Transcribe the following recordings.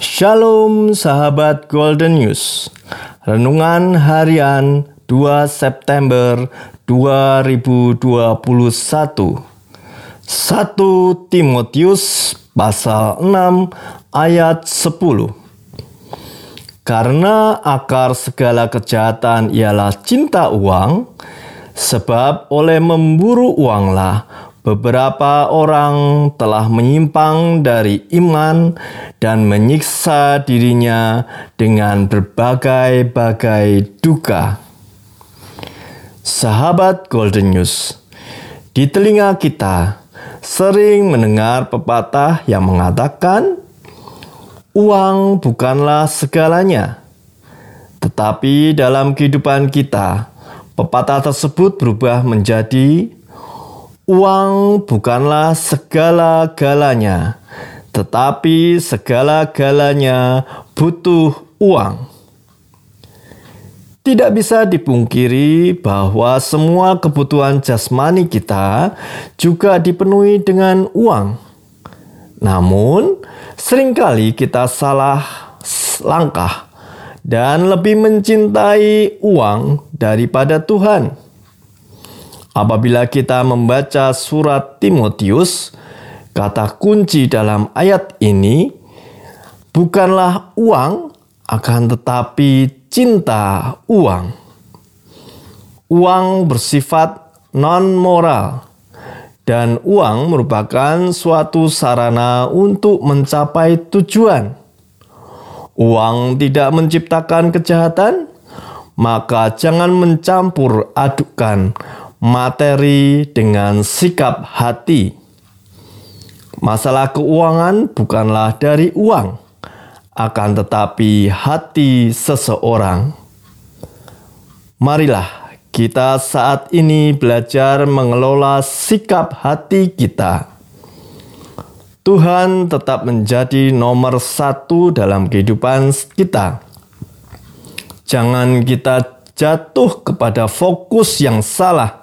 Shalom sahabat Golden News. Renungan harian 2 September 2021. 1 Timotius pasal 6 ayat 10. Karena akar segala kejahatan ialah cinta uang, sebab oleh memburu uanglah Beberapa orang telah menyimpang dari iman dan menyiksa dirinya dengan berbagai-bagai duka. Sahabat Golden News, di telinga kita sering mendengar pepatah yang mengatakan, "Uang bukanlah segalanya." Tetapi dalam kehidupan kita, pepatah tersebut berubah menjadi Uang bukanlah segala-galanya, tetapi segala-galanya butuh uang. Tidak bisa dipungkiri bahwa semua kebutuhan jasmani kita juga dipenuhi dengan uang. Namun, sering kali kita salah langkah dan lebih mencintai uang daripada Tuhan. Apabila kita membaca surat Timotius, kata kunci dalam ayat ini bukanlah uang, akan tetapi cinta uang. Uang bersifat non-moral, dan uang merupakan suatu sarana untuk mencapai tujuan. Uang tidak menciptakan kejahatan, maka jangan mencampur adukan materi dengan sikap hati. Masalah keuangan bukanlah dari uang, akan tetapi hati seseorang. Marilah kita saat ini belajar mengelola sikap hati kita. Tuhan tetap menjadi nomor satu dalam kehidupan kita. Jangan kita jatuh kepada fokus yang salah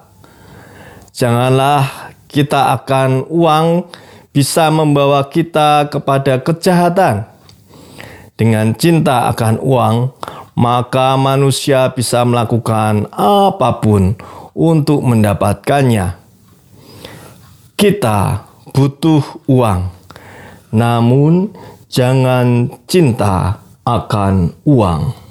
Janganlah kita akan uang bisa membawa kita kepada kejahatan. Dengan cinta akan uang, maka manusia bisa melakukan apa pun untuk mendapatkannya. Kita butuh uang, namun jangan cinta akan uang.